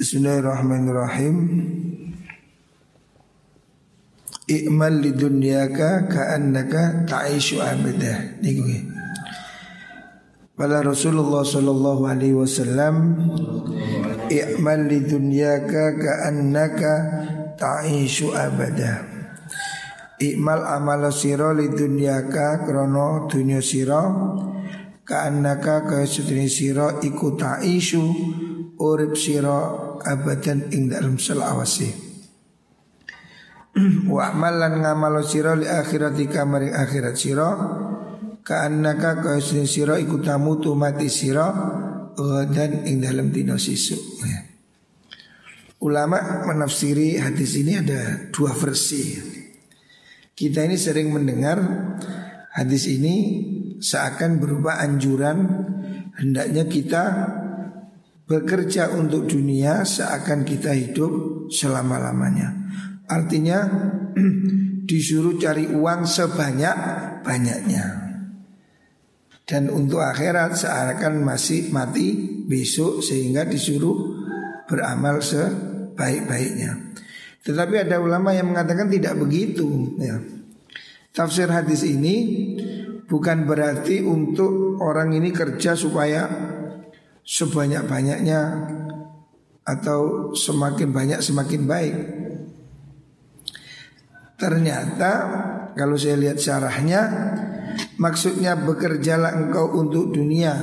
Bismillahirrahmanirrahim. I'mal li dunyaka ka'annaka ta'ishu abadah. Niku Pada Rasulullah sallallahu alaihi wasallam I'mal li dunyaka ka'annaka ta'ishu abadah. I'mal amal sira li dunyaka krono dunya sira ka'annaka kaya sira iku ta'ishu urip sira abadan ing dalam selawase wa amalan ngamalo sira li akhiratika maring akhirat sira ka annaka ka sira iku tamutu mati sira dan ing dalam dino sisu ya. Ulama menafsiri hadis ini ada dua versi. Kita ini sering mendengar hadis ini seakan berupa anjuran hendaknya kita bekerja untuk dunia seakan kita hidup selama-lamanya. Artinya disuruh cari uang sebanyak-banyaknya. Dan untuk akhirat seakan masih mati besok sehingga disuruh beramal sebaik-baiknya. Tetapi ada ulama yang mengatakan tidak begitu ya. Tafsir hadis ini bukan berarti untuk orang ini kerja supaya sebanyak-banyaknya atau semakin banyak semakin baik. Ternyata kalau saya lihat syarahnya Maksudnya bekerjalah engkau untuk dunia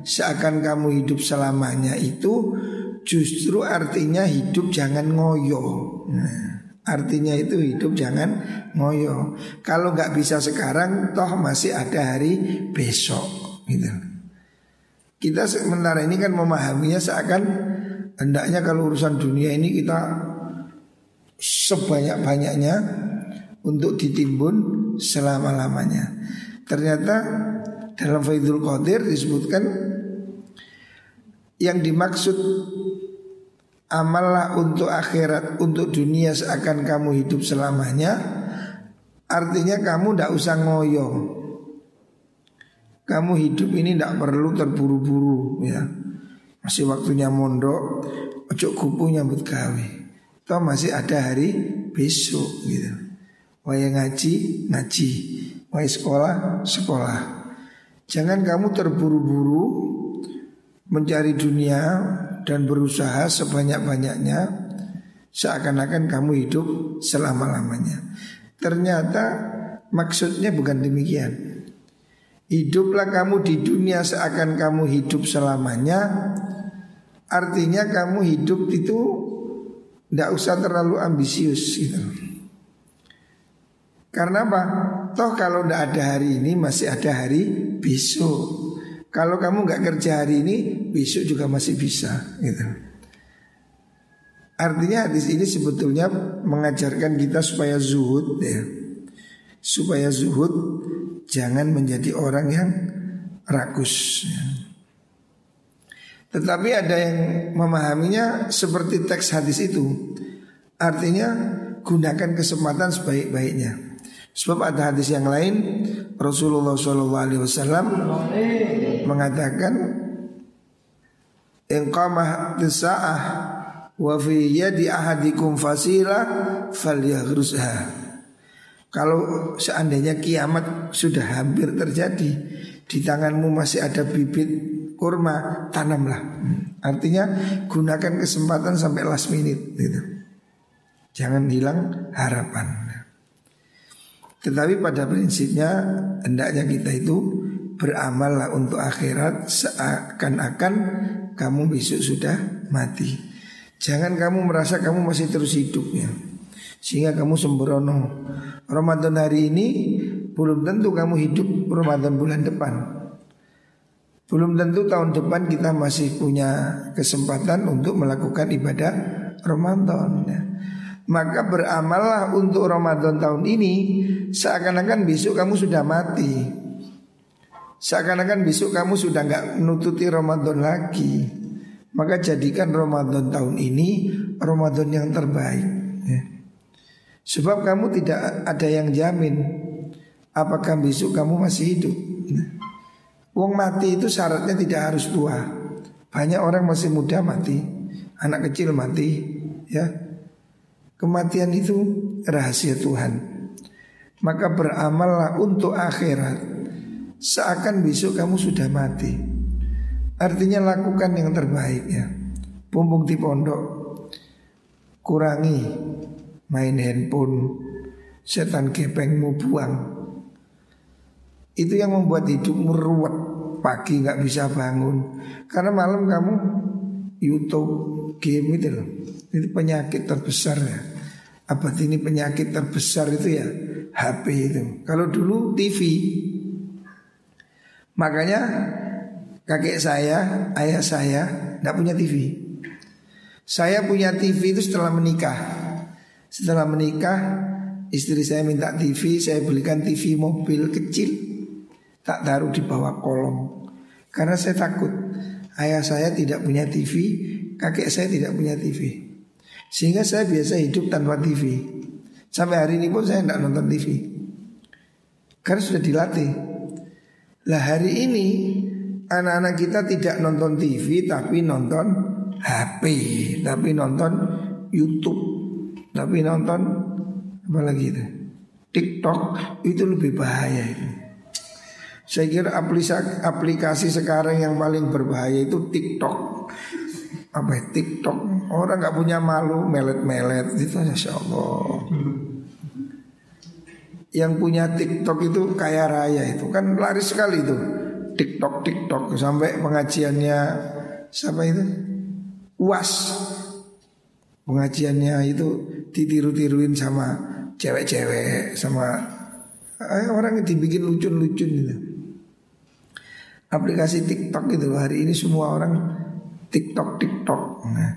Seakan kamu hidup selamanya itu Justru artinya hidup jangan ngoyo nah, Artinya itu hidup jangan ngoyo Kalau nggak bisa sekarang Toh masih ada hari besok gitu. Kita sementara ini kan memahaminya seakan Hendaknya kalau urusan dunia ini kita Sebanyak-banyaknya untuk ditimbun selama-lamanya. Ternyata dalam Faidul Qadir disebutkan yang dimaksud amallah untuk akhirat, untuk dunia seakan kamu hidup selamanya, artinya kamu tidak usah ngoyo. Kamu hidup ini tidak perlu terburu-buru ya. Masih waktunya mondok, ojo kupu nyambut gawe. Toh masih ada hari besok gitu. Waya ngaji, ngaji Waya sekolah, sekolah Jangan kamu terburu-buru Mencari dunia Dan berusaha sebanyak-banyaknya Seakan-akan kamu hidup selama-lamanya Ternyata maksudnya bukan demikian Hiduplah kamu di dunia seakan kamu hidup selamanya Artinya kamu hidup itu Tidak usah terlalu ambisius gitu karena apa? Toh kalau tidak ada hari ini masih ada hari besok. Kalau kamu nggak kerja hari ini, besok juga masih bisa. Gitu. Artinya hadis ini sebetulnya mengajarkan kita supaya zuhud ya. Supaya zuhud jangan menjadi orang yang rakus ya. Tetapi ada yang memahaminya seperti teks hadis itu Artinya gunakan kesempatan sebaik-baiknya Sebab ada hadis yang lain Rasulullah SAW mengatakan Engkamah tisa'ah wa fi ahadikum fasila falyagrusha. Kalau seandainya kiamat sudah hampir terjadi Di tanganmu masih ada bibit kurma Tanamlah Artinya gunakan kesempatan sampai last minute gitu. Jangan hilang harapan tetapi pada prinsipnya hendaknya kita itu beramal untuk akhirat seakan-akan kamu besok sudah mati. Jangan kamu merasa kamu masih terus hidupnya sehingga kamu sembrono. Ramadan hari ini belum tentu kamu hidup Ramadan bulan depan. Belum tentu tahun depan kita masih punya kesempatan untuk melakukan ibadah Ramadan. Maka beramallah untuk Ramadan tahun ini Seakan-akan besok kamu sudah mati Seakan-akan besok kamu sudah nggak menututi Ramadan lagi Maka jadikan Ramadan tahun ini Ramadan yang terbaik ya. Sebab kamu tidak ada yang jamin. Apakah besok kamu masih hidup? Wong mati itu syaratnya tidak harus tua. Banyak orang masih muda mati anak kecil mati, ya. Kematian itu rahasia Tuhan. Maka beramallah untuk akhirat. Seakan besok kamu sudah mati. Artinya lakukan yang terbaik ya. Pumpung di pondok. Kurangi Main handphone Setan gepengmu buang Itu yang membuat hidupmu ruwet Pagi nggak bisa bangun Karena malam kamu Youtube game itu loh Itu penyakit terbesar ya Abad ini penyakit terbesar itu ya HP itu. Kalau dulu TV. Makanya kakek saya, ayah saya tidak punya TV. Saya punya TV itu setelah menikah. Setelah menikah, istri saya minta TV, saya belikan TV mobil kecil. Tak taruh di bawah kolong. Karena saya takut ayah saya tidak punya TV, kakek saya tidak punya TV. Sehingga saya biasa hidup tanpa TV. Sampai hari ini pun saya tidak nonton TV. Karena sudah dilatih. Lah hari ini anak-anak kita tidak nonton TV tapi nonton HP, tapi nonton YouTube, tapi nonton apa lagi itu? TikTok itu lebih bahaya itu. Saya kira aplikasi, aplikasi sekarang yang paling berbahaya itu TikTok. Apa ya? TikTok orang nggak punya malu melet-melet itu masya Allah yang punya TikTok itu kaya raya itu kan laris sekali itu TikTok TikTok sampai pengajiannya siapa itu uas pengajiannya itu ditiru-tiruin sama cewek-cewek sama eh, orang yang dibikin lucu-lucu gitu. Aplikasi TikTok itu hari ini semua orang TikTok TikTok. Nah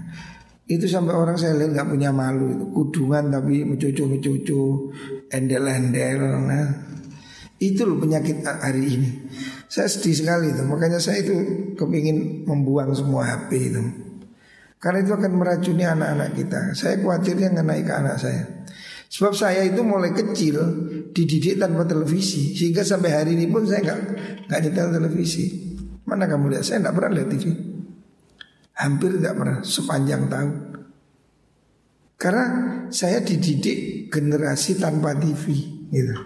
itu sampai orang saya lihat nggak punya malu itu kudungan tapi mencucu mencucu endel endel nah. Itu loh penyakit hari ini. Saya sedih sekali itu makanya saya itu kepingin membuang semua HP itu karena itu akan meracuni anak-anak kita. Saya khawatirnya naik ke anak saya. Sebab saya itu mulai kecil dididik tanpa televisi. Sehingga sampai hari ini pun saya nggak nggak nyetel televisi. Mana kamu lihat? Saya nggak pernah lihat TV Hampir tidak pernah sepanjang tahun. Karena saya dididik generasi tanpa TV gitu.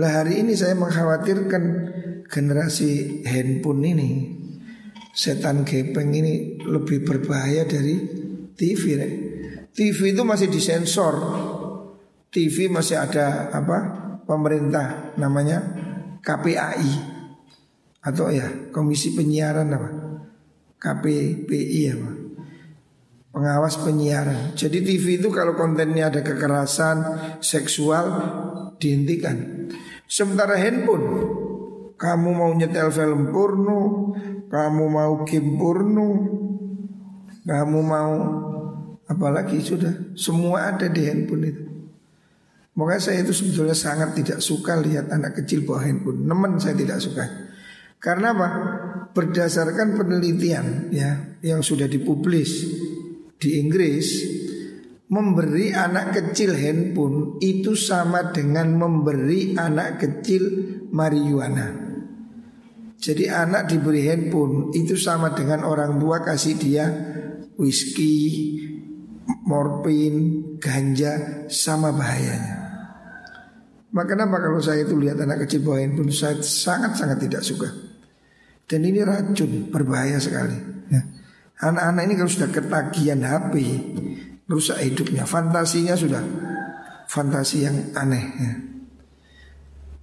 Lah hari ini saya mengkhawatirkan generasi handphone ini Setan gepeng ini lebih berbahaya dari TV nih. TV itu masih disensor. TV masih ada apa pemerintah namanya KPAI atau ya Komisi Penyiaran apa? KPPI ya Pengawas penyiaran. Jadi TV itu kalau kontennya ada kekerasan Seksual Dihentikan. Sementara handphone. Kamu mau nyetel film porno Kamu mau porno Kamu mau Apalagi sudah Semua ada di handphone itu. Makanya saya itu sebetulnya sangat tidak suka lihat anak kecil bawa handphone. Nemen saya tidak suka. Karena apa? berdasarkan penelitian ya yang sudah dipublis di Inggris memberi anak kecil handphone itu sama dengan memberi anak kecil marijuana. Jadi anak diberi handphone itu sama dengan orang tua kasih dia whisky, morfin, ganja sama bahayanya. Maka kenapa kalau saya itu lihat anak kecil bawa handphone saya sangat-sangat tidak suka. Dan ini racun, berbahaya sekali. Ya. Anak-anak ini kalau sudah ketagihan HP, rusak hidupnya. Fantasinya sudah fantasi yang aneh. Ya.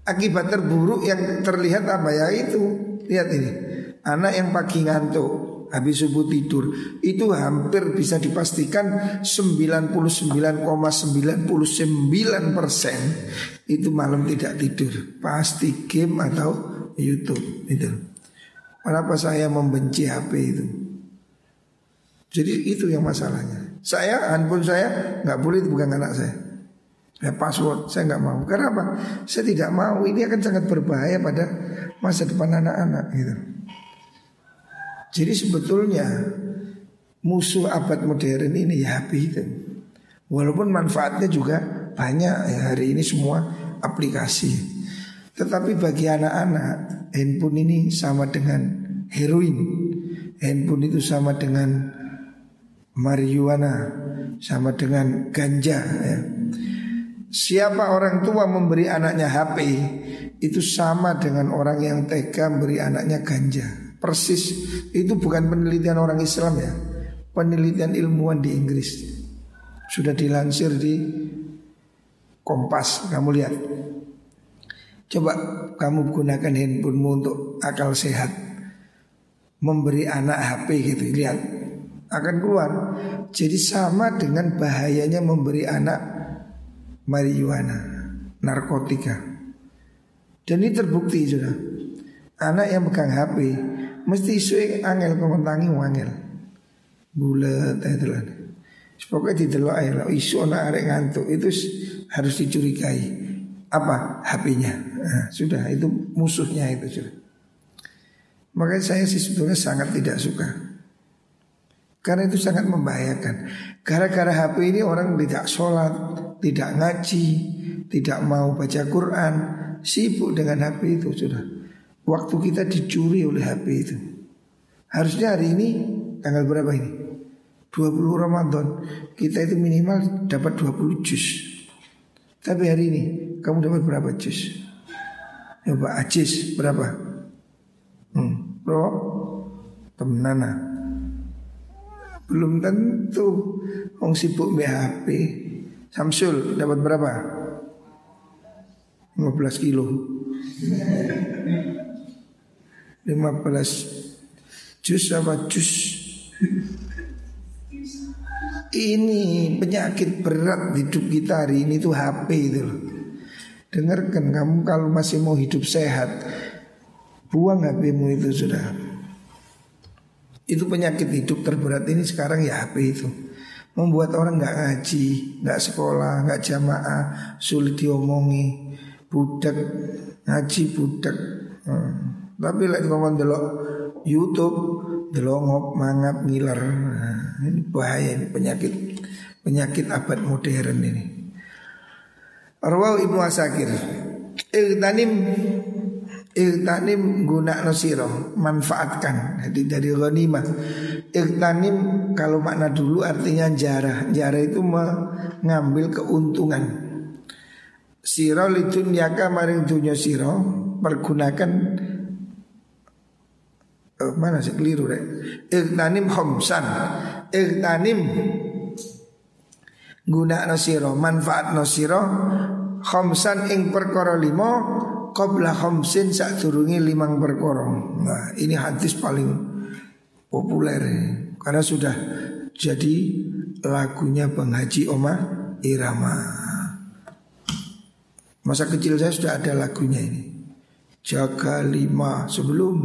Akibat terburuk yang terlihat apa ya itu? Lihat ini, anak yang pagi ngantuk, habis subuh tidur itu hampir bisa dipastikan 99,99 persen itu malam tidak tidur pasti game atau YouTube itu Kenapa saya membenci HP itu? Jadi itu yang masalahnya. Saya handphone saya nggak boleh bukan anak saya. Ya password saya nggak mau. Karena apa? Saya tidak mau. Ini akan sangat berbahaya pada masa depan anak-anak gitu. Jadi sebetulnya musuh abad modern ini ya HP itu. Walaupun manfaatnya juga banyak ya hari ini semua aplikasi. Tetapi bagi anak-anak handphone ini sama dengan heroin. Handphone itu sama dengan marijuana sama dengan ganja ya. Siapa orang tua memberi anaknya HP itu sama dengan orang yang tega memberi anaknya ganja. Persis itu bukan penelitian orang Islam ya. Penelitian ilmuwan di Inggris. Sudah dilansir di Kompas, kamu lihat. Coba kamu gunakan handphonemu untuk akal sehat. Memberi anak HP gitu, lihat akan keluar. Jadi sama dengan bahayanya memberi anak marijuana, narkotika. Dan ini terbukti sudah. Anak yang pegang HP mesti isu angel komentangi wangel. Bulat itu lah. Pokoknya didelok aja lah isu anak arek ngantuk itu harus dicurigai. Apa HP-nya? Nah, sudah itu musuhnya itu sudah. Makanya saya sih sebetulnya sangat tidak suka karena itu sangat membahayakan. Gara-gara HP ini orang tidak sholat, tidak ngaji, tidak mau baca Quran, sibuk dengan HP itu sudah. Waktu kita dicuri oleh HP itu. Harusnya hari ini tanggal berapa ini? 20 Ramadan. Kita itu minimal dapat 20 juz. Tapi hari ini kamu dapat berapa juz? Coba ajis berapa? Hmm, bro, temenana. Belum tentu Wong sibuk BHP Samsul dapat berapa? 15 kilo. 15 jus apa jus. Ini penyakit berat hidup kita hari ini tuh HP itu Dengarkan kamu kalau masih mau hidup sehat Buang HPmu itu sudah. Itu penyakit hidup terberat ini sekarang ya HP itu. Membuat orang nggak ngaji, nggak sekolah, nggak jamaah, sulit diomongi Budak, ngaji budak. Hmm. Tapi lagi ngomong delok YouTube, delok ngop, mangap, ngiler. Nah, Ini bahaya ini penyakit Penyakit abad modern ini. Arwah Ibnu Asakir Iltanim Iktanim guna siro Manfaatkan. Jadi dari ghanimah Iktanim kalau makna dulu artinya jarah Jarah itu mengambil keuntungan Siro litun yaka maring dunya siro Pergunakan oh, Mana sih? Keliru deh Iktanim homsan. Iktanim Guna siro Manfaat siro Homsan ing perkara limo qabla khamsin sak turungi limang berkorong. Nah, ini hadis paling populer. Karena sudah jadi lagunya penghaji Oma Irama. Masa kecil saya sudah ada lagunya ini. Jaga lima sebelum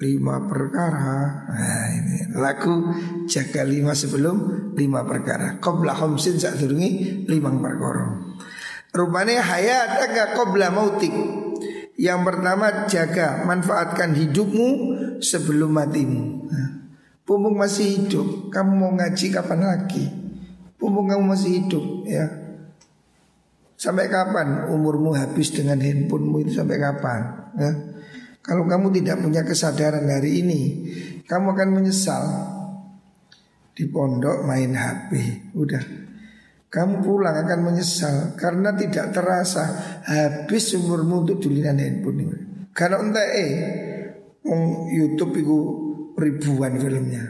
lima perkara. Nah ini lagu jaga lima sebelum lima perkara. Qabla khamsin sak turungi limang perkorong. Rupanya hayat agak qabla mautik Yang pertama jaga manfaatkan hidupmu sebelum matimu nah, Pumpung masih hidup Kamu mau ngaji kapan lagi Pumpung kamu masih hidup ya Sampai kapan umurmu habis dengan handphonemu itu sampai kapan ya? Kalau kamu tidak punya kesadaran hari ini Kamu akan menyesal Di pondok main HP Udah kamu pulang akan menyesal karena tidak terasa habis umurmu untuk dulinan handphone. Karena entah eh, on YouTube itu ribuan filmnya.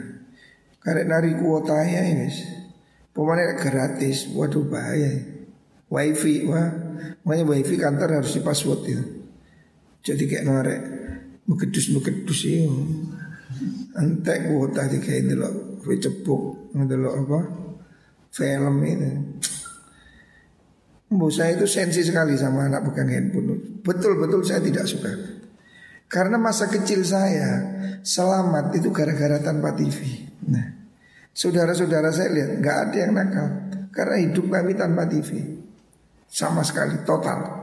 Karena nari kuota ya ini, pemain gratis, waduh bahaya. Wifi, wah, makanya wifi kantor harus di password itu. Jadi kayak norek, bekedus itu. Entek kuota kayak ini loh, cepuk, loh apa? film ini. Bu saya itu sensi sekali sama anak pegang handphone. Betul-betul saya tidak suka. Karena masa kecil saya selamat itu gara-gara tanpa TV. Nah, saudara-saudara saya lihat nggak ada yang nakal karena hidup kami tanpa TV sama sekali total.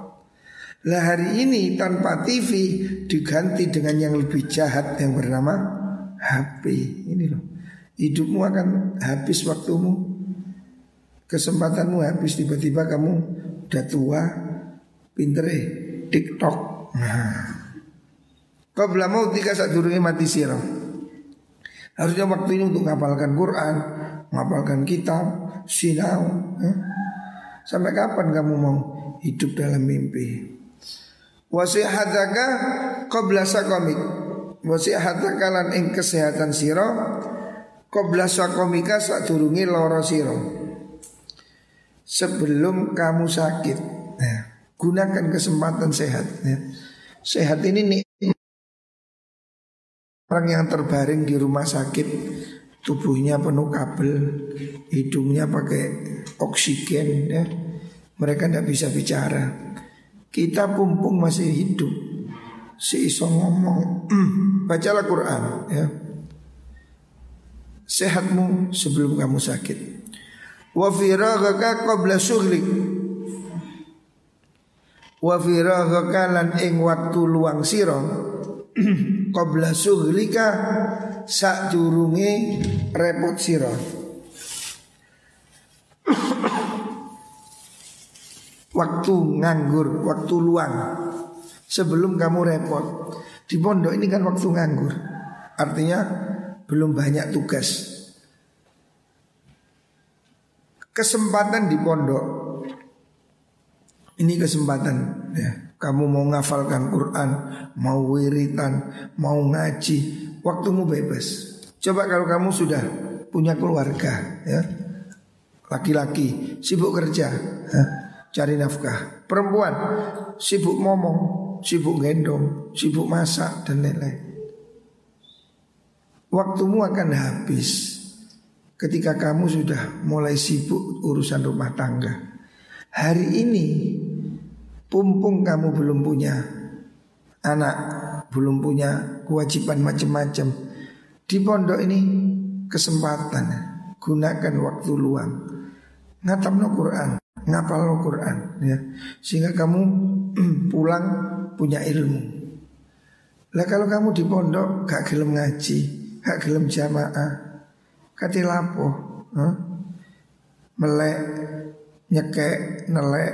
Lah hari ini tanpa TV diganti dengan yang lebih jahat yang bernama HP. Ini loh. Hidupmu akan habis waktumu Kesempatanmu habis tiba-tiba kamu udah tua, pinter eh, TikTok. Nah. Kau mau tiga saat durungnya mati sirah. Harusnya waktu ini untuk ngapalkan Quran, ngapalkan kitab, sinau. Ya. Sampai kapan kamu mau hidup dalam mimpi? Wasihataka qabla sakomik. Wasihataka lan ing kesehatan siro qabla sakomika sadurunge loro siro. Sebelum kamu sakit. Ya. Gunakan kesempatan sehat ya. Sehat ini nih Orang yang terbaring di rumah sakit Tubuhnya penuh kabel Hidungnya pakai oksigen ya. Mereka tidak bisa bicara. Kita pumpung masih hidup Si iso ngomong Bacalah Quran ya. Sehatmu sebelum kamu sakit. Wa firagaka qabla syughlik Wa firagaka lan ing waktu luang siro qabla sughlika sak durunge repot sira waktu nganggur, waktu luang sebelum kamu repot. Di pondok ini kan waktu nganggur. Artinya belum banyak tugas. Kesempatan di pondok ini kesempatan ya. Kamu mau ngafalkan Quran, mau wiritan, mau ngaji, waktumu bebas. Coba kalau kamu sudah punya keluarga, ya, laki-laki sibuk kerja, ya, cari nafkah. Perempuan sibuk ngomong, sibuk gendong, sibuk masak dan lain-lain. Waktumu akan habis ketika kamu sudah mulai sibuk urusan rumah tangga. Hari ini Pumpung kamu belum punya anak, belum punya kewajiban macam-macam. Di pondok ini kesempatan gunakan waktu luang. Ngatam no Quran, ngapal no Quran ya. Sehingga kamu pulang punya ilmu. Lah kalau kamu di pondok gak gelem ngaji, gak gelem jamaah, kati lapo, huh? melek, nyekek, nelek,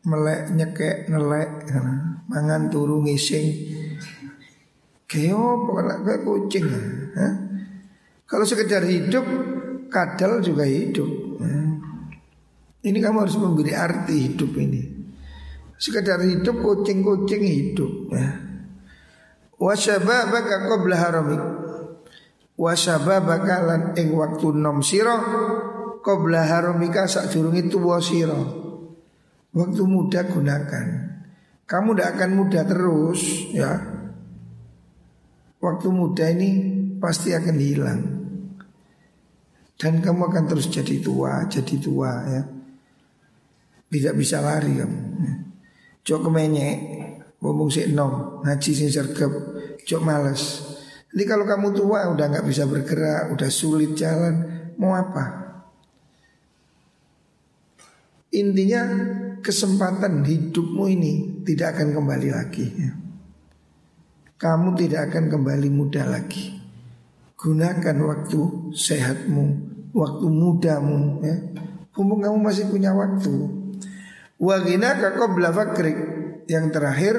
melek nyekek nelek mangan turu ngising keo pokoknya kayak kucing ha? kalau sekedar hidup kadal juga hidup ini kamu harus memberi arti hidup ini. Sekedar hidup kucing-kucing hidup ya. Wasyababaka qabla haramik. Wasyababaka lan ing waktu nom sira qabla haramika sak durunge tuwa sira. Waktu muda gunakan. Kamu tidak akan muda terus ya. Waktu muda ini pasti akan hilang. Dan kamu akan terus jadi tua Jadi tua ya Tidak bisa lari kamu Cok kemenyek Ngomong si nom Ngaji sing sergap Cok males Jadi kalau kamu tua udah nggak bisa bergerak Udah sulit jalan Mau apa Intinya kesempatan hidupmu ini tidak akan kembali lagi. Kamu tidak akan kembali muda lagi Gunakan waktu sehatmu Waktu mudamu ya. Kamu masih punya waktu Wagina qabla fakrik Yang terakhir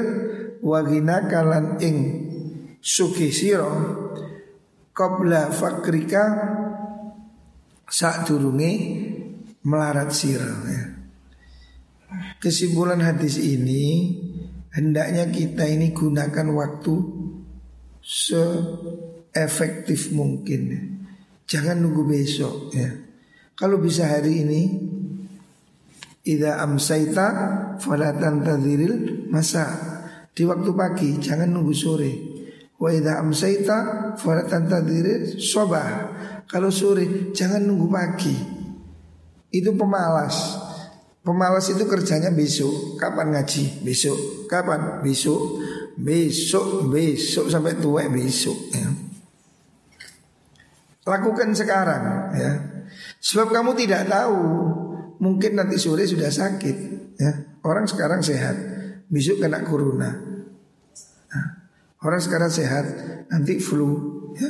Wagina kalan ing Suki siro Qabla fakrika Saat durungi Melarat siro ya. Kesimpulan hadis ini hendaknya kita ini gunakan waktu seefektif mungkin. Jangan nunggu besok ya. Kalau bisa hari ini Ida amsaita falatan tadhiril masa Di waktu pagi jangan nunggu sore Wa ida amsaita falatan tadhiril sobah Kalau sore jangan nunggu pagi Itu pemalas Pemalas itu kerjanya besok. Kapan ngaji? Besok. Kapan? Besok. Besok, besok sampai tua besok. Ya. Lakukan sekarang ya. Sebab kamu tidak tahu mungkin nanti sore sudah sakit ya. Orang sekarang sehat, besok kena corona. Nah, orang sekarang sehat, nanti flu ya.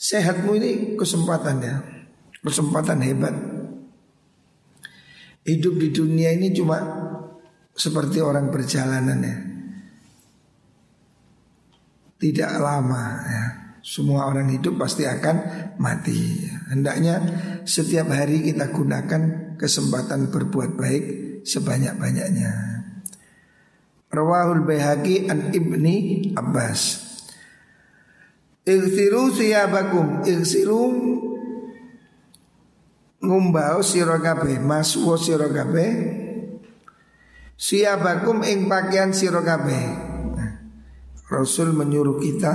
Sehatmu ini kesempatan ya. Kesempatan hebat. Hidup di dunia ini cuma seperti orang perjalanan ya. Tidak lama ya. Semua orang hidup pasti akan mati. Hendaknya setiap hari kita gunakan kesempatan berbuat baik sebanyak-banyaknya. Rawahul Baihaqi an Ibni Abbas. Igsiru siyabakum Igsiru Ngumbau Maswa sira kabeh Siyabakum ing pakaian sira kabeh nah, Rasul menyuruh kita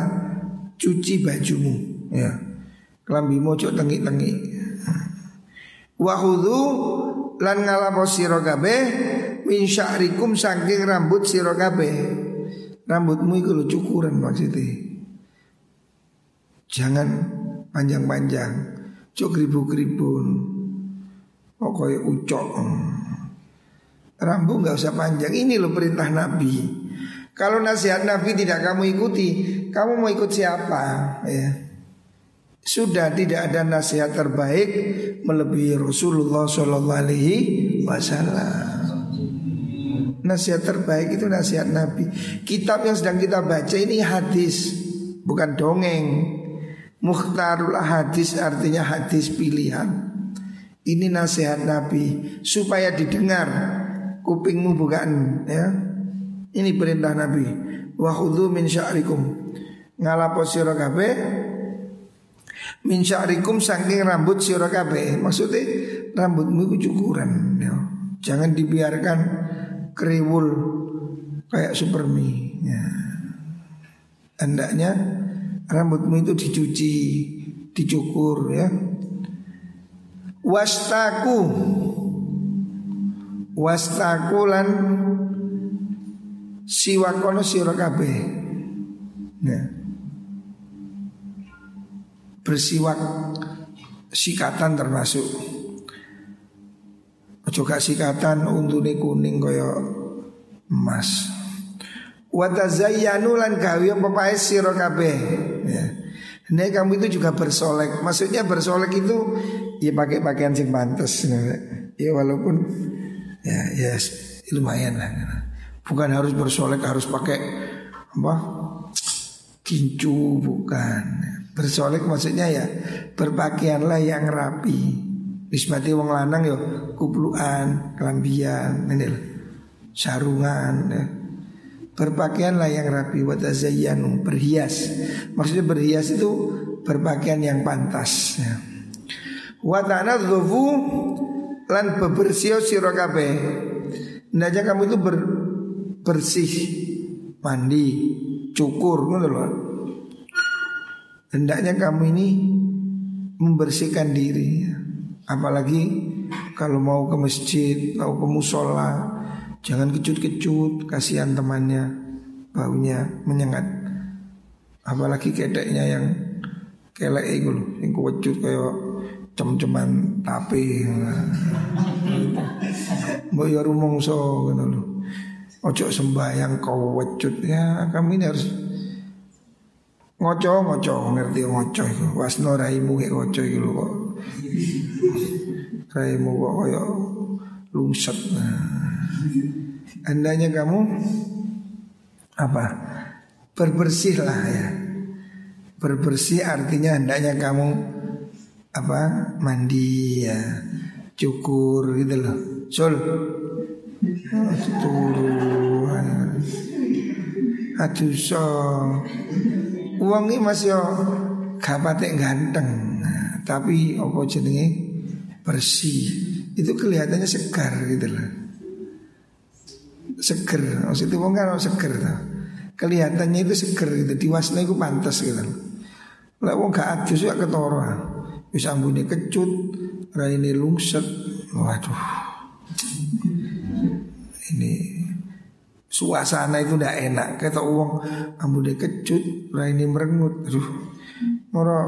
cuci bajumu ya kelambimu cok tengi-tengi Wahudhu lan ngalapo sira kabeh min sya'rikum saking rambut sira rambutmu iku lho cukuran maksudnya. Jangan panjang-panjang Cok ribu-ribu Pokoknya ucok. Rambu nggak usah panjang. Ini loh perintah Nabi. Kalau nasihat Nabi tidak kamu ikuti Kamu mau ikut siapa? Ya. Sudah tidak ada nasihat terbaik melebihi Rasulullah Shallallahu Alaihi Wasallam. Nasihat terbaik itu nasihat Nabi. Kitab yang sedang kita baca ini hadis, bukan dongeng. Mukhtarul hadis artinya hadis pilihan Ini nasihat Nabi Supaya didengar Kupingmu bukan ya Ini perintah Nabi Wahudhu min sya'rikum Ngalapo sirokabe Min sya'rikum sangking rambut sirokabe Maksudnya rambutmu itu cukuran ya. Jangan dibiarkan kriwul Kayak supermi ya. Hendaknya rambutmu itu dicuci, dicukur ya. Wastaku Wastaku lan siwakono sira kabeh. Ya. Bersiwak sikatan termasuk Ojo gak sikatan untune kuning kaya emas. Watazayyanu lan gawe pepae sira kabeh. Ya. Kamu itu juga bersolek. Maksudnya bersolek itu ya pakai pakaian sing pantas. Ya walaupun ya ya lumayan lah. Bukan harus bersolek harus pakai apa? Kincu bukan. Bersolek maksudnya ya berpakaianlah yang rapi. Bismati wong lanang yo kupluan, kelambian, ini sarungan. Ya Berpakaianlah yang rapi watazayyanu berhias. Maksudnya berhias itu berpakaian yang pantas ya. Wa lan bebersih sira kabeh. Hendaknya kamu itu ber, bersih mandi, cukur ngono lho. Hendaknya kamu ini membersihkan diri. Apalagi kalau mau ke masjid, mau ke musola, Jangan kecut-kecut, kasihan temannya baunya menyengat. Apalagi kedeknya yang kelek itu loh, yang kecut kayak cem-ceman tapi. Mbok ya rumongso ngono. Ojo sembahyang kau wecut ya, kami ini harus ngoco ngoco ngerti ngoco itu wasno raimu kayak ngoco itu lho kok raimu kok kayak lungset. Andanya kamu apa? Berbersihlah ya. Berbersih artinya hendaknya kamu apa? Mandi ya, cukur gitu loh. Sul. Oh, Aduh so Uang ini masih gak patek ganteng nah, Tapi apa jenenge bersih Itu kelihatannya segar gitu loh seger. Maksudnya wong kan seger tuh. Kelihatannya itu seger gitu. Diwasna itu pantas gitu. Lah wong gak adus ya ketoro. Bisa ambune kecut, raine lungset. Waduh. Ini suasana itu udah enak. Kata uang ambune kecut, raine merengut. Aduh. Moro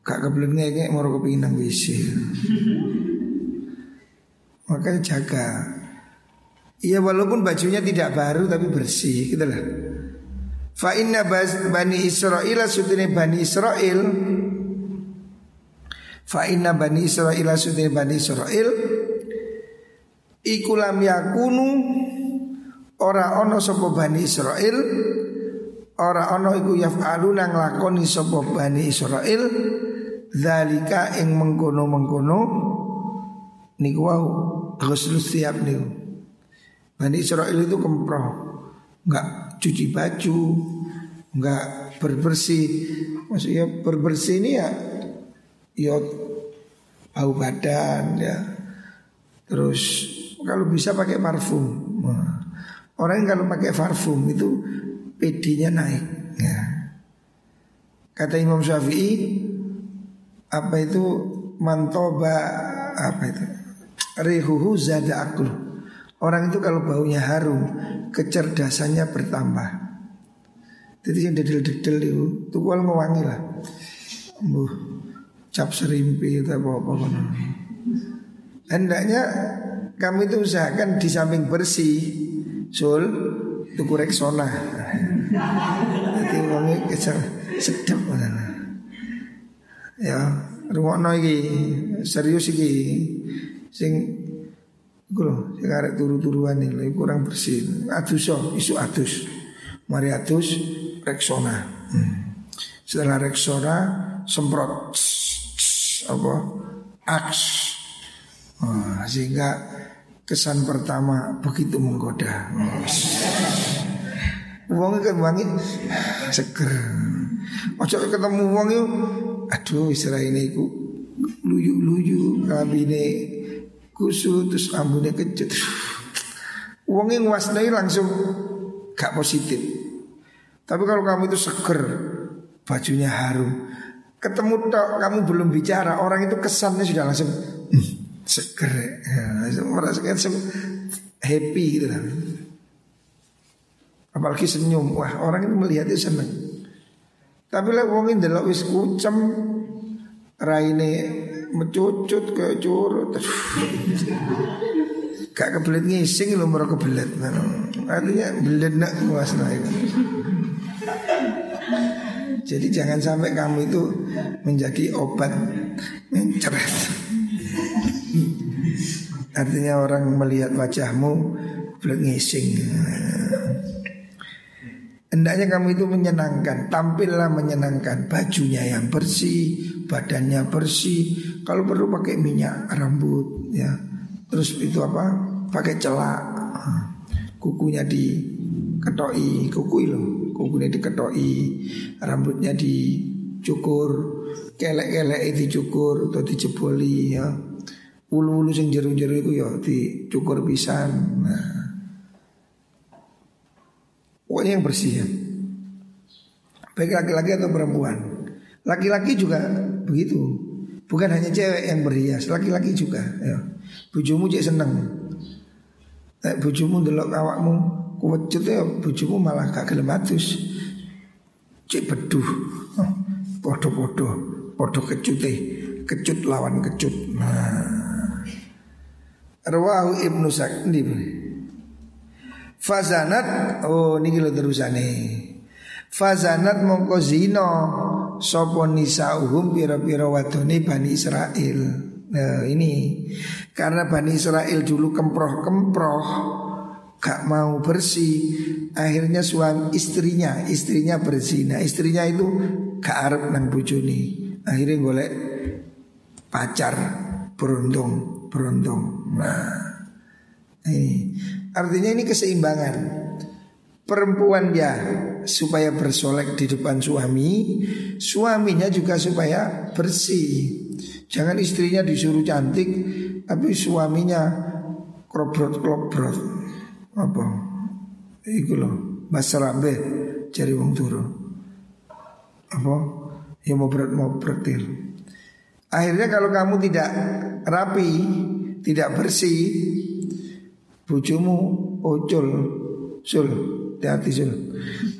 gak kebelet moro kepingin nang WC. Makanya jaga Iya walaupun bajunya tidak baru tapi bersih gitu lah. Fa inna bani Israel sutune bani Israel Fa inna bani Israel sutune bani Israel Iku lam yakunu ora ono sapa bani Israel ora ono iku yaf'aluna nglakoni sapa Bani Israil zalika ing mengkono-mengkono niku wau ghusl siap niku. Bani Israil itu kemproh, enggak cuci baju, enggak berbersih. Maksudnya berbersih ini ya ya bau badan ya. Terus kalau bisa pakai parfum. Orang yang kalau pakai parfum itu PD-nya naik. Ya. Kata Imam Syafi'i apa itu mantoba apa itu rihuhu zada aklu. Orang itu kalau baunya harum kecerdasannya bertambah. Jadi yang dedel-dedel itu tuh kalau wangi lah. Buh, cap serimpi atau apa-apa Hendaknya kamu itu usahakan di samping bersih Sul tuku reksona. Jadi wangi kecer sedap Ya, rungokno iki serius iki sing iku lho sing arek turu-turuan iki kurang bersih. Adus isu adus. Mari adus reksona. Hmm. Setelah reksona semprot apa aks oh, sehingga kesan pertama begitu menggoda. Uangnya kan wangi seger. Ojo ketemu uang yuk, aduh istilah ini ku luyu-luyu kabine kusut terus rambutnya kecut. Uangnya nguasnai langsung gak positif. Tapi kalau kamu itu seger, bajunya harum, ketemu tok kamu belum bicara, orang itu kesannya sudah langsung hmm, seger ya, merasakan happy gitu kan. Apalagi senyum, wah orang itu melihat itu seneng. Tapi lah wong ndelok wis kucem raine mecucut ke curut. Gak kebelet ngising lho mereka kebelet. Artinya belet nak kuasna itu. Jadi jangan sampai kamu itu menjadi obat menceret. Artinya orang melihat wajahmu belum ngising. Hendaknya kamu itu menyenangkan, tampillah menyenangkan, bajunya yang bersih, badannya bersih. Kalau perlu pakai minyak rambut, ya. Terus itu apa? Pakai celak, kukunya diketoi, kuku itu, kukunya diketoi, rambutnya dicukur, kelek-kelek itu cukur atau dijeboli, ya Ulu-ulu sing jeru-jeru itu ya dicukur pisan. Nah. Pokoknya yang bersih ya. Baik laki-laki atau perempuan. Laki-laki juga begitu. Bukan hanya cewek yang berhias, laki-laki juga. Ya. Bujumu cek seneng. Eh, bujumu delok awakmu kuwecut ya bujumu malah gak gelem atus. Cek beduh. Podo-podo, podo kecute, kecut lawan kecut. Nah. Rawahu Ibnu Sakdi. Fazanat oh niki lho terusane. Fazanat mongko zina sapa nisauhum pira-pira wadone Bani Israel. Nah ini karena Bani Israel dulu kemproh-kemproh gak mau bersih akhirnya suami istrinya istrinya bersih nah istrinya itu gak arep nang bojone akhirnya golek pacar beruntung beruntung. Nah, ini artinya ini keseimbangan. Perempuan ya supaya bersolek di depan suami, suaminya juga supaya bersih. Jangan istrinya disuruh cantik, tapi suaminya krobrot-krobrot. Apa? Iku loh, basrambe cari wong turu. Apa? Ya mau berat mau. Akhirnya kalau kamu tidak rapi, tidak bersih, bujumu ucul, sul, hati sul.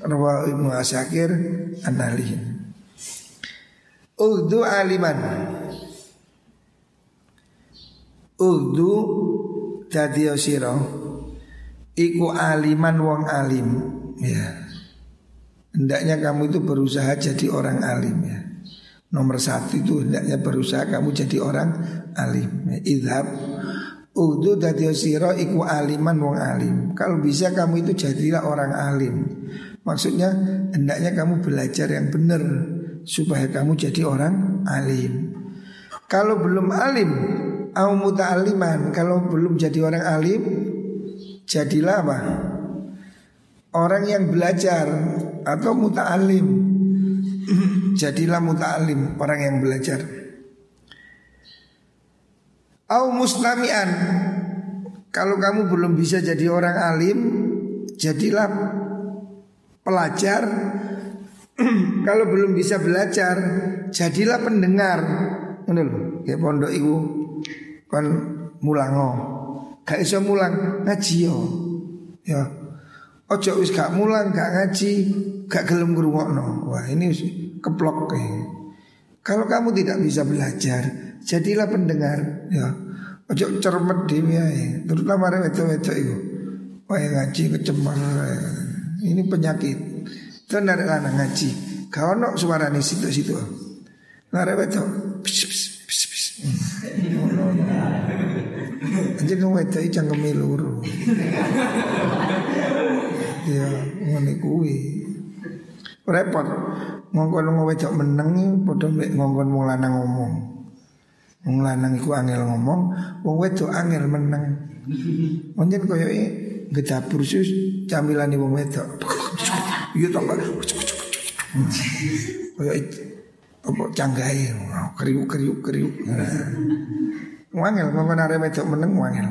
Rawa Ibnu Asakir Anali. Udu aliman. Udu dadi sira iku aliman wong alim ya. Hendaknya kamu itu berusaha jadi orang alim ya. Nomor satu itu hendaknya berusaha kamu jadi orang alim. Idhab Udu dadi iku aliman wong alim. Kalau bisa kamu itu jadilah orang alim. Maksudnya hendaknya kamu belajar yang benar supaya kamu jadi orang alim. Kalau belum alim, au muta'aliman, kalau belum jadi orang alim, jadilah apa? Orang yang belajar atau muta'alim. jadilah muta'alim, orang yang belajar. Au muslamian. Kalau kamu belum bisa jadi orang alim, jadilah pelajar. Kalau belum bisa belajar jadilah pendengar. Lho ya pondok iku. Kon mulango. Gak iso mulang ngaji yo. Ya. Ojo wis gak mulang gak ngaji gak gelem ngrungokno wah ini keplok kayak kalau kamu tidak bisa belajar jadilah pendengar ya ojo cermet dhewe ya terutama wedok-wedok iku wah ngaji kecemar ini penyakit. Itu narik lanang ngaji. Kau suara nih situ situ. Narik itu. Anjir kamu itu ijang kemilur. Ya, ngene kuwi. Repot. Ngongkon ngowedok meneng padha mek ngongkon wong lanang ngomong. Wong lanang iku angel ngomong, wong wedok angel meneng. Pancen koyo gedapur sus camilane wong wedok. Iya to Pak. Kaya apa canggahe kriuk-kriuk-kriuk. Wangel ngomong arek wedok meneng wangel.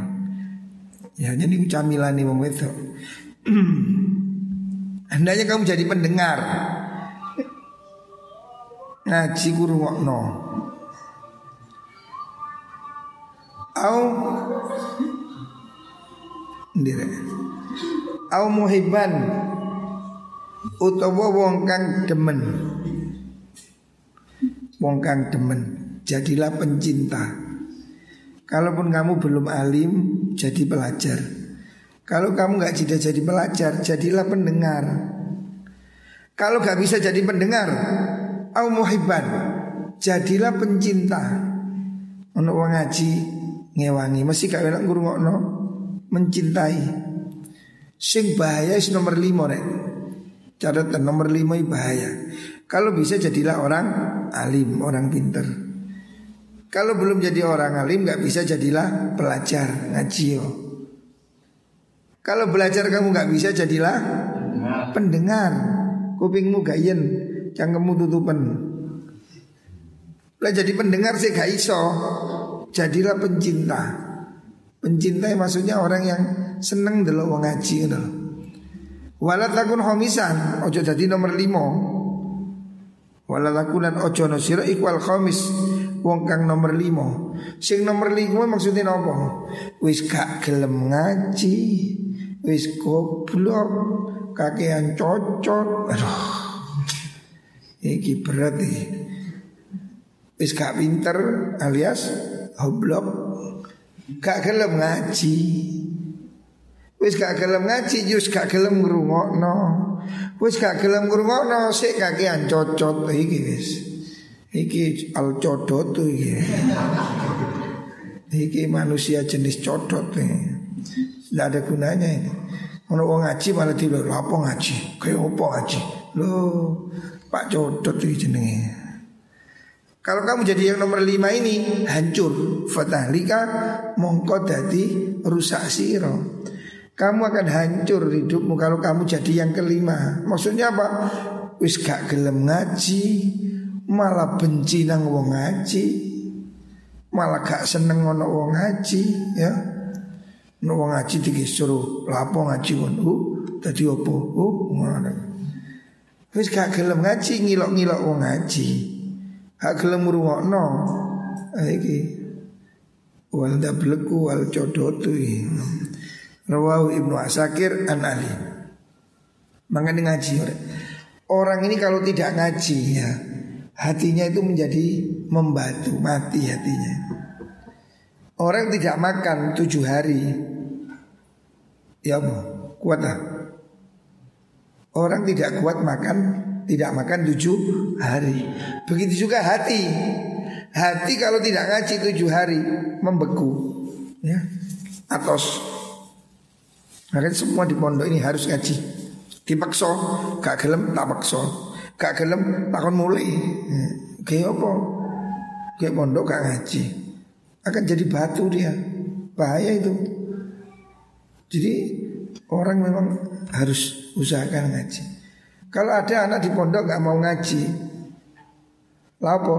Ya jadi camilane wong wedok. Hendaknya kamu jadi pendengar. Ngaji guru ngokno. Au ndire au muhibban utawa wong kang demen wong kang demen jadilah pencinta kalaupun kamu belum alim jadi pelajar kalau kamu nggak tidak jadi pelajar jadilah pendengar kalau nggak bisa jadi pendengar au muhibban jadilah pencinta wong ngaji ngewangi mesti gak enak ngrungokno mencintai. Sing bahaya is nomor lima rek. Catatan nomor lima bahaya. Kalau bisa jadilah orang alim, orang pinter. Kalau belum jadi orang alim nggak bisa jadilah pelajar ngaji yo. Kalau belajar kamu nggak bisa jadilah pendengar. Kupingmu gayen, cangkemmu tutupan. Lah jadi pendengar sih gak iso. Jadilah pencinta. Mencintai maksudnya orang yang seneng dulu wong ngaji ngono. Walat lakun homisan ojo jadi nomor limo. Walat lakunan ojo no sira ikwal khomis wong kang nomor limo. Sing nomor limo maksudnya nopo? Wis gak gelem ngaji, wis goblok, kakean cocot. Aduh. Iki berat nih. Wis gak pinter alias goblok. Gak gelem ngaji. Wis gak gelem ngaji Jus gak gelem ngrungokno. Wis gak gelem ngrungokno Sik kakean cocot. Iki wis. Iki al codot iki. Iki manusia jenis codot nih Tidak ada gunanya ini Kalau orang ngaji malah tidur Lapo ngaji Kayak apa ngaji Loh Pak codot itu jenenge kalau kamu jadi yang nomor lima ini hancur, fatalika mongko dadi rusak siro. Kamu akan hancur hidupmu kalau kamu jadi yang kelima. Maksudnya apa? Wis gak gelem ngaji, malah benci nang wong ngaji, malah gak seneng ngono wong ngaji, ya. No wong ngaji disuruh lapo ngaji ngono, uh, dadi opo? Uh, ngono. Wis gak gelem ngaji, ngilok-ngilok wong ngaji. Hak gelem ngrungokno. Iki wal dableku wal codotu Rawahu Ibnu Asakir an Ali. Makanya ngaji Orang ini kalau tidak ngaji ya Hatinya itu menjadi membatu Mati hatinya Orang tidak makan tujuh hari Ya bu, kuat lah Orang tidak kuat makan tidak makan tujuh hari. Begitu juga hati. Hati kalau tidak ngaji tujuh hari membeku, ya, atos. Makanya semua di pondok ini harus ngaji. Dipaksa, gak gelem tak paksa. Gak gelem takon mulai. Kayak apa? Kayak pondok gak ngaji. Akan jadi batu dia. Bahaya itu. Jadi orang memang harus usahakan ngaji. Kalau ada anak di pondok gak mau ngaji, lapo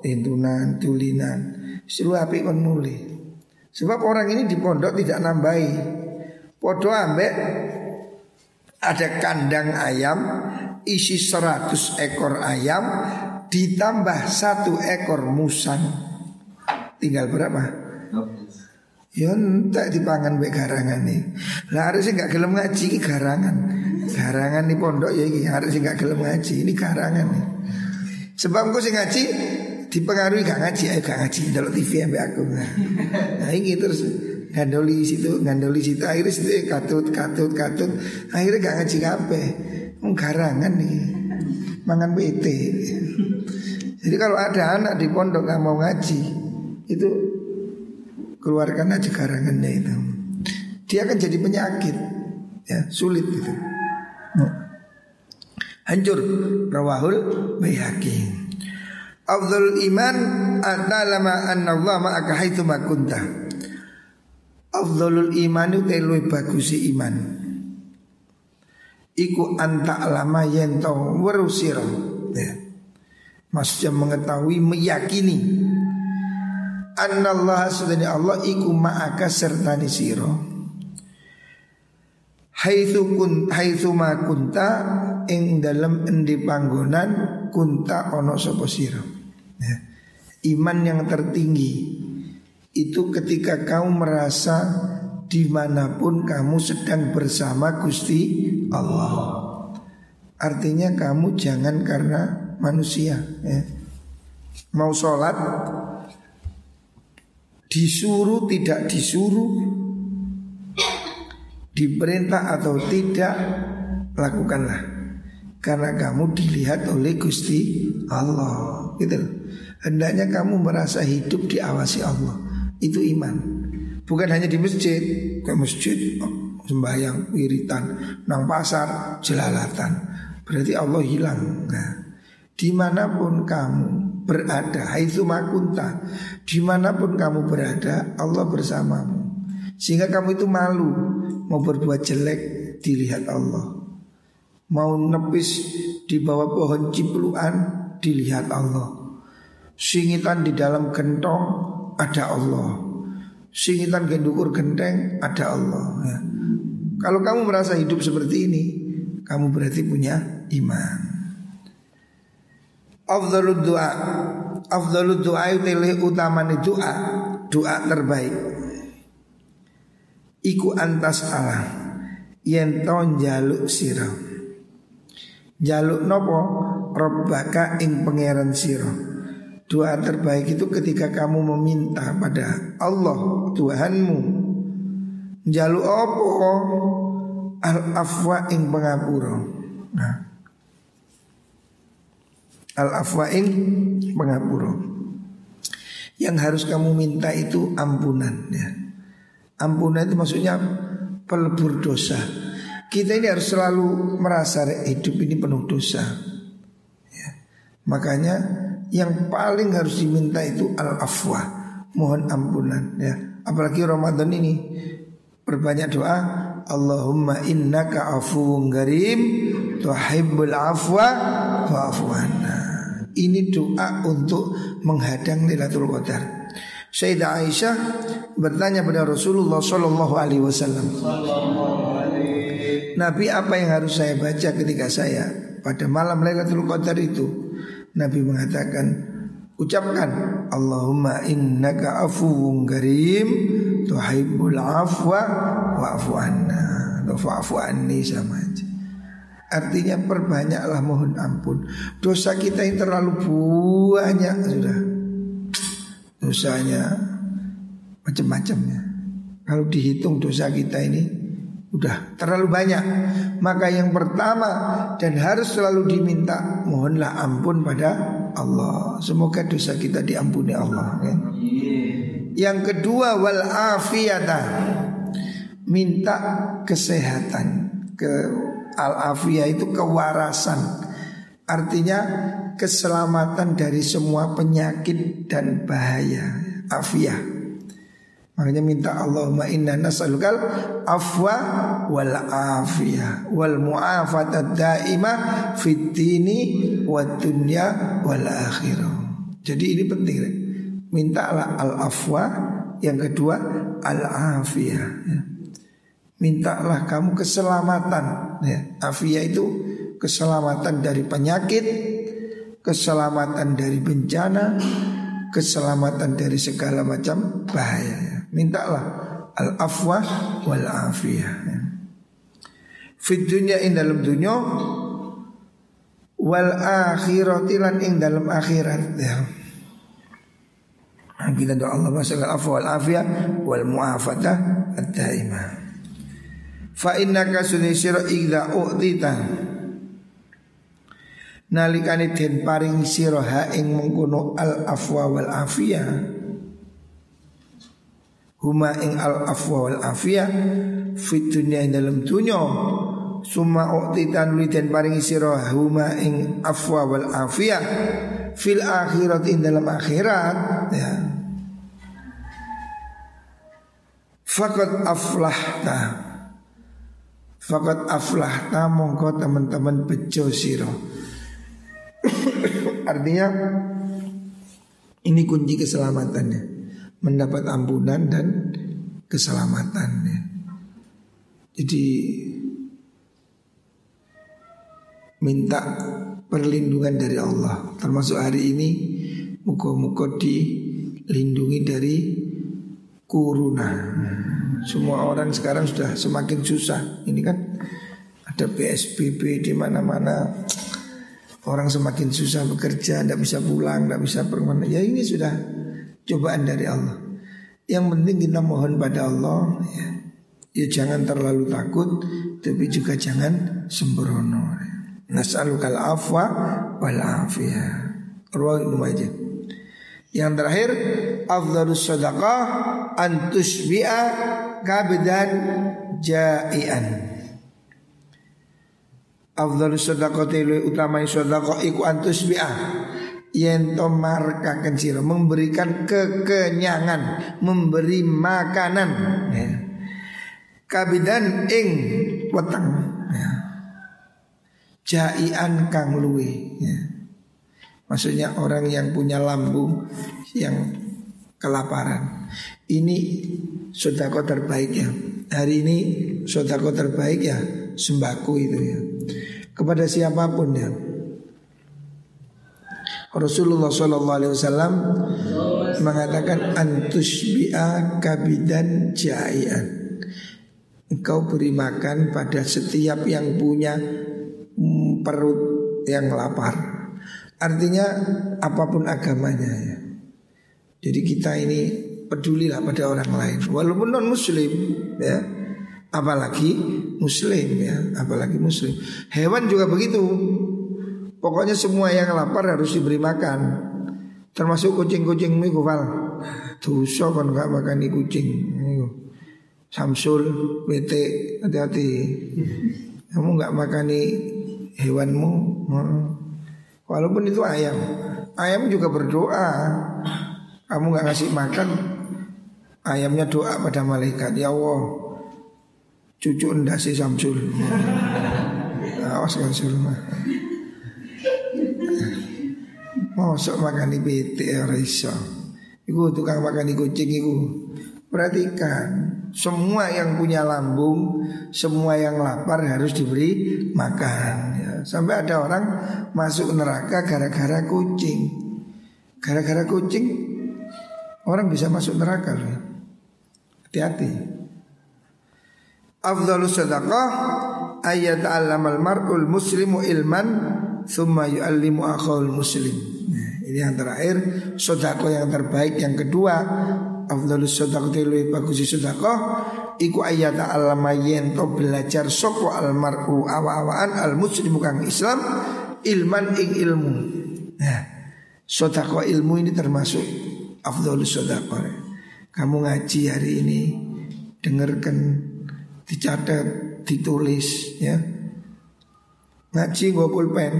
intunan, tulinan, seluruh api kon mulai. Sebab orang ini di pondok tidak nambahi. Podo ambek ada kandang ayam isi 100 ekor ayam ditambah satu ekor musang. Tinggal berapa? Ya entek dipangan mbek garangan nih. Lah harusnya nggak gelem ngaji ini garangan. Garangan di pondok ya ini harusnya nggak gelem ngaji ini garangan nih. Sebab gue sih ngaji dipengaruhi gak ngaji, ayo gak ngaji dalam TV ambek aku. Nah ini terus ngandoli situ ngandoli situ akhirnya situ eh, katut katut katut akhirnya gak ngaji kape garangan nih mangan BT jadi kalau ada anak di pondok gak mau ngaji itu keluarkan aja garangannya itu dia akan jadi penyakit ya sulit itu hancur rawahul bayhaqi Afdal iman adalah anna Allah ma'aka haitsu ma kunta Afdolul iman itu luwih bagus iman. Iku anta lama yen tau weru. Ya. Maksudnya mengetahui meyakini Allah sedani Allah iku ma'aka serta ni siro Haitsu kun haitsu ma kunta ing dalam endi panggonan kunta ono sapa sira. Ya. Iman yang tertinggi itu ketika kamu merasa di mana pun kamu sedang bersama Gusti Allah. Artinya kamu jangan karena manusia. Ya. Mau sholat disuruh tidak disuruh, diperintah atau tidak lakukanlah. Karena kamu dilihat oleh Gusti Allah. Gitu. Hendaknya kamu merasa hidup diawasi Allah. Itu iman. Bukan hanya di masjid. Kayak masjid sembahyang wiritan. Nang pasar jelalatan. Berarti Allah hilang. Nah Di mana pun kamu berada Haitsu makunta Di mana pun kamu berada Allah bersamamu Sehingga kamu itu malu Mau berbuat jelek Dilihat Allah Mau nepis di bawah pohon cipluan Dilihat Allah Singitan di dalam gentong ada Allah. Singitan gendukur genteng ada Allah. Ya. Kalau kamu merasa hidup seperti ini, kamu berarti punya iman. Afdalud doa Afdalud doa itu utama doa Doa terbaik. Iku antas Allah. Yen ton jaluk siro Jaluk nopo? Robbaka ing pangeran siro Doa terbaik itu ketika kamu meminta pada Allah Tuhanmu. Jalu opo Al afwa ing pengapura. Nah. Al afwa ing pengapura Yang harus kamu minta itu ampunan ya. Ampunan itu maksudnya pelebur dosa Kita ini harus selalu merasa hidup ini penuh dosa ya. Makanya yang paling harus diminta itu al-afwa, mohon ampunan ya. Apalagi Ramadan ini berbanyak doa Allahumma innaka afuwun karim tuhibbul afwa fa'fu Ini doa untuk menghadang Lailatul Qadar. Sayyidah Aisyah bertanya pada Rasulullah Shallallahu Alaihi Wasallam. Nabi apa yang harus saya baca ketika saya pada malam Lailatul Qadar itu? Nabi mengatakan ucapkan Allahumma innaka afuwun karim tuhibbul afwa wa'fu anna wa'fu anni sama aja Artinya perbanyaklah mohon ampun. Dosa kita yang terlalu banyak sudah. Dosanya macam-macam ya Kalau dihitung dosa kita ini Udah terlalu banyak. Maka yang pertama Dan harus selalu diminta Mohonlah ampun pada Allah. Semoga dosa kita diampuni Allah ya. Yang kedua Wal Minta kesehatan ke Al-afiyah itu kewarasan Artinya keselamatan dari semua penyakit dan bahaya Afiyah Makanya minta Allahumma inna nas'alukal afwa wal afiyah wal mu'afata daimah fit dini dunya wal akhirah. Jadi ini penting. Mintalah al afwa, yang kedua al afiyah. Ya. Mintalah kamu keselamatan. Ya. Afiyah itu keselamatan dari penyakit, keselamatan dari bencana, keselamatan dari segala macam bahaya. Ya. Mintalah al afwa wal afiyah. Ya. Fit dunya in dalam dunia wal akhirati lan ing dalam akhirat ya. Nah, kita doa Allah afwa wal afiyah wal muafata ad-daimah. Fa innaka sunisira idza u'tita. Nalikane den paring sira ha ing mengkono al afwa wal afiyah. Huma ing al afwa wal afiyah fit dunya dalam dunya. Suma uktitan dan paring sira huma ing afwa wal afiyah fil akhirat in dalam akhirat ya. Fakat aflahta Fakat aflahta mongko teman-teman bejo siro Artinya ini kunci keselamatannya Mendapat ampunan dan keselamatannya Jadi minta perlindungan dari Allah. Termasuk hari ini muka-muka dilindungi dari kuruna. Semua orang sekarang sudah semakin susah. Ini kan ada PSBB di mana-mana. Orang semakin susah bekerja, tidak bisa pulang, tidak bisa pergi. Ya ini sudah cobaan dari Allah. Yang penting kita mohon pada Allah ya, ya jangan terlalu takut, tapi juga jangan sembrono. Nas'alukal afwa wal afiyah. Ruang Ibnu Majah. Yang terakhir afdhalus sadaqah an tusbi'a kabdan ja'ian. Afdhalus sadaqah telu utama sadaqah iku an tusbi'a yen to markaken sira memberikan kekenyangan, memberi makanan ya. Kabidan ing weteng ya jaian kang luwe ya. Maksudnya orang yang punya lambung yang kelaparan. Ini sodako terbaik ya. Hari ini sodako terbaik ya sembako itu ya. Kepada siapa pun ya. Rasulullah Shallallahu Alaihi Wasallam mengatakan antusbi'a kabidan jaian. Engkau beri makan pada setiap yang punya perut yang lapar. Artinya apa pun agamanya ya. Jadi kita ini pedulilah pada orang lain walaupun non muslim ya. Apalagi muslim ya, apalagi muslim. Hewan juga begitu. Pokoknya semua yang lapar harus diberi makan. Termasuk kucing-kucing miku fal. Dosa kan gak makan kucing. Samsul, BT, hati-hati. Kamu nggak makani hewanmu Walaupun itu ayam. Ayam juga berdoa. Kamu gak ngasih makan Ayamnya doa pada malaikat. Ya Allah Cucu si Samsul. Awas Samsul Masuk makan di PT ya Raisa Iku tukang makan di kucing iku. Perhatikan Semua yang punya lambung Semua yang lapar harus diberi makan Sampai ada orang masuk neraka gara-gara kucing. Gara-gara kucing orang bisa masuk neraka. Hati-hati. Afdhalus sadaqah ayat alamal mar'ul muslimu ilman thumma yu'allimu akhul muslim. Nah, ini yang terakhir sedekah yang terbaik yang kedua afdhalus sadaqah lebih bagus sedekah iku ayat alama yen to belajar soko almaru awa-awaan al muslim kang Islam ilman ing ilmu. Nah, sodako ilmu ini termasuk afdolus sodako. Kamu ngaji hari ini, dengarkan, dicatat, ditulis, ya. Ngaji gue pulpen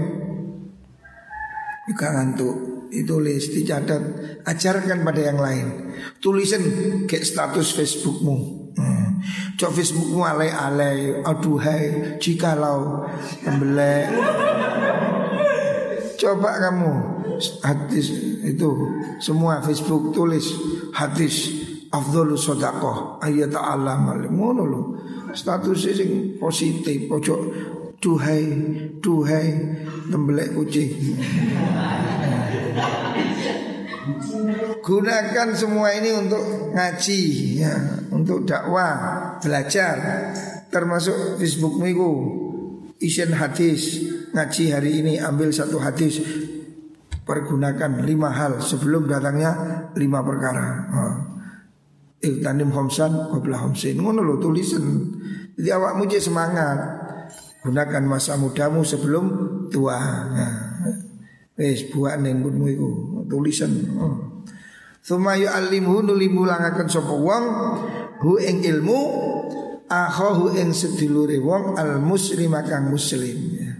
Juga ngantuk Ditulis, dicatat Ajarkan pada yang lain Tulisan kayak status Facebookmu. Cok Facebookmu alay-alay Aduhai Jikalau Membelek Coba kamu Hadis itu Semua Facebook tulis Hadis Afdhulu sodakoh Ayat Allah Ngono lo Status sing positif Pojok Duhai Duhai Membelek kucing Gunakan semua ini untuk ngaji ya, Untuk dakwah Belajar. Termasuk Facebookmu itu. Isian hadis Ngaji hari ini ambil satu hadis. Pergunakan lima hal Sebelum datangnya lima perkara. Oh. Iltanim homsan Qobla homsin Ngono lo tulisan. Jadi awakmu jadi semangat. Gunakan masa mudamu sebelum tua. Nah. Wes buat nembunmu itu tulisan. Oh. Thumma yu'allimhu nulimu langakan sapa wong hu ing ilmu akhahu ing sedulure wong al muslim kang muslim ya.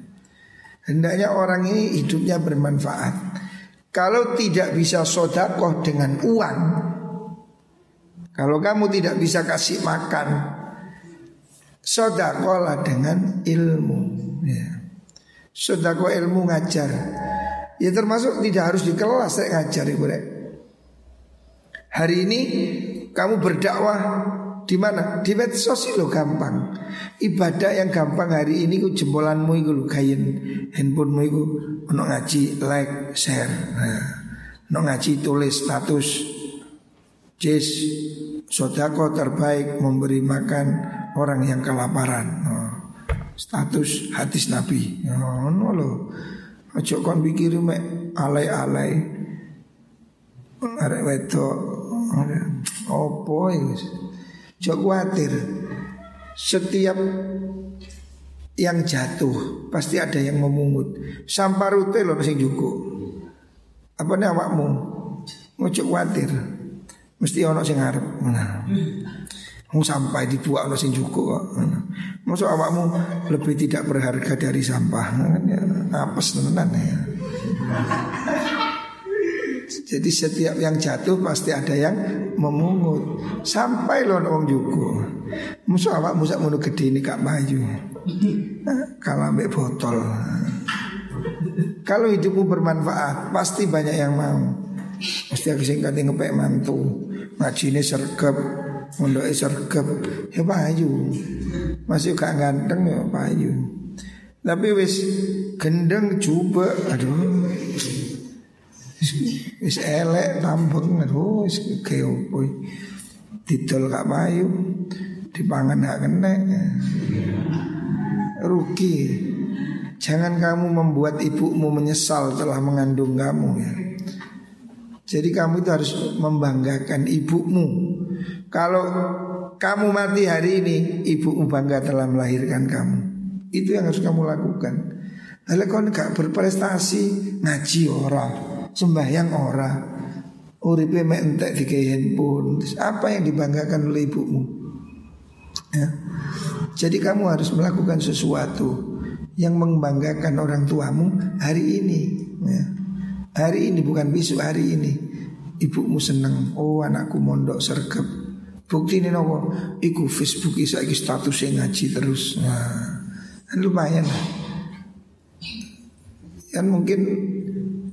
Hendaknya orang ini hidupnya bermanfaat. Kalau tidak bisa sodakoh dengan uang, kalau kamu tidak bisa kasih makan, sodakohlah dengan ilmu. Ya. Sodakoh ilmu ngajar. Ya termasuk tidak harus di kelas saya ngajar ibu rek. Hari ini kamu berdakwah di mana? Di medsos lo gampang. Ibadah yang gampang hari ini ku jempolanmu itu lo kain handphonemu itu ono ngaji like share. Nah, ono ngaji tulis status. Jis sodako terbaik memberi makan orang yang kelaparan. Oh, status hadis Nabi. Oh, no lo. Ojo kon pikir mek alay-alai. Arek wedok opo iki. Ojo kuatir. Setiap yang jatuh pasti ada yang memungut. Sampah rute lho sing juku. Apa nih awakmu? Ojo kuatir. Mesti ono sing ngarep. Nah. Mau sampai dibuat ono sing juku kok. Awakmu lebih tidak berharga dari sampah. Ya, apes tenan ya. Jadi setiap yang jatuh pasti ada yang memungut. Sampai lo wong jugo Musuh awak munu gede ini kak maju. Kalau ambil botol. Kalau hidupmu bermanfaat Pasti banyak yang mau. Pasti aku singkat ngepek mantu. Ngaji ini sergap Mondoknya sergap Ya maju Masih gak ganteng ya maju Tapi wis gendeng coba Aduh Wis elek tambeng aduh wis keopo. Didol gak payu, dipangan gak kena. Rugi. Jangan kamu membuat ibumu menyesal telah mengandung kamu ya. Jadi kamu itu harus membanggakan ibumu. Kalau kamu mati hari ini, ibumu bangga telah melahirkan kamu. Itu yang harus kamu lakukan. Kalau kau gak berprestasi, ngaji orang sembahyang ora uripe mek entek dikei handphone apa yang dibanggakan oleh ibumu ya. jadi kamu harus melakukan sesuatu yang membanggakan orang tuamu hari ini ya. hari ini bukan besok hari ini ibumu seneng oh anakku mondok sergap bukti ini nopo? Iku Facebook iki statusnya ngaji terus. Nah, kan lumayan lah. Kan mungkin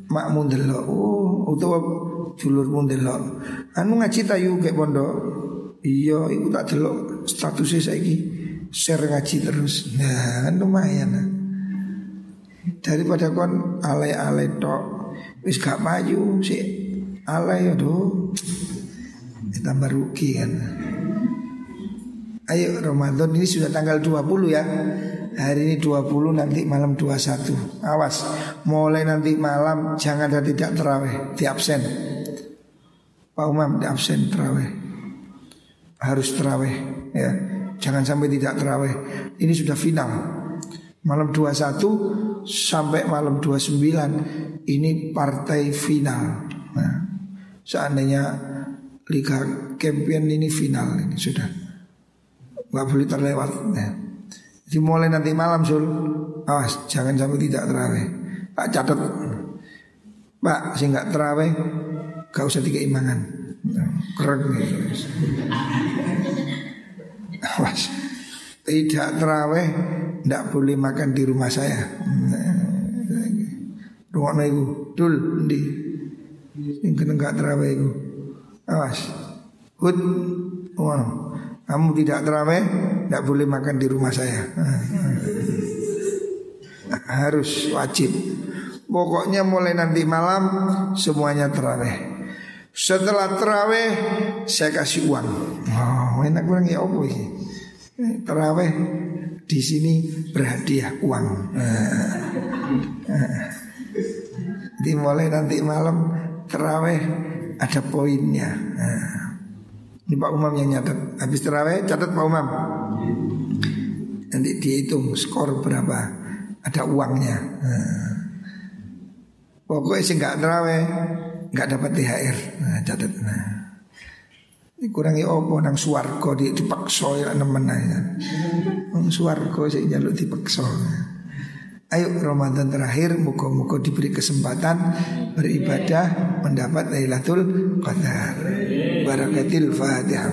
makmu ndelok oh utawa dulurmu ndelok anu ngaji tayu kayak pondok? Iya iku tak delok statusnya saiki. Share ngaji terus. Nah kan lumayan nah. daripada kon alay-alay tok wis gak maju si alay aduh tambah rugi kan. Ayo Ramadan ini sudah tanggal 20 ya. Hari ini 20 nanti malam 21 Awas Mulai nanti malam jangan ada tidak terawih Di absen. Pak Umam di absen terawih. Harus terawih ya. Jangan sampai tidak terawih. Ini sudah final. Malam 21 sampai malam 29 Ini partai final. Nah, Seandainya Liga Champion ini final ini sudah. Gak boleh terlewat ya. Dimulai nanti malam sul. Awas jangan sampai tidak terawih. Pak catat. Pak sih nggak terawih Gak usah tiga imangan Keren gitu Awas. Tidak terawih Tidak boleh makan di rumah saya. Rumah ibu Dul di Yang kena nggak terawih ibu Awas Hud Wow. Kamu tidak terawih Tidak boleh makan di rumah saya Harus wajib Pokoknya mulai nanti malam Semuanya terawih setelah terawih saya kasih uang. Oh, enak kurang ya apa ini? Terawih di sini berhadiah uang. Dimulai nanti malam terawih ada poinnya. Ini Pak Umam yang nyatet. Habis terawih catat Pak Umam. Nanti dihitung skor berapa. Ada uangnya. Pokoknya sih nggak terawih nggak dapat THR. Nah, catat. Nah. Ini kurangi opo nang suwargo di dipaksa ya nemen. Nang suwargo sih jaluk dipaksa. Ayo Ramadan terakhir muka-muka diberi kesempatan beribadah mendapat Lailatul Qadar. Barakatil Fatihah.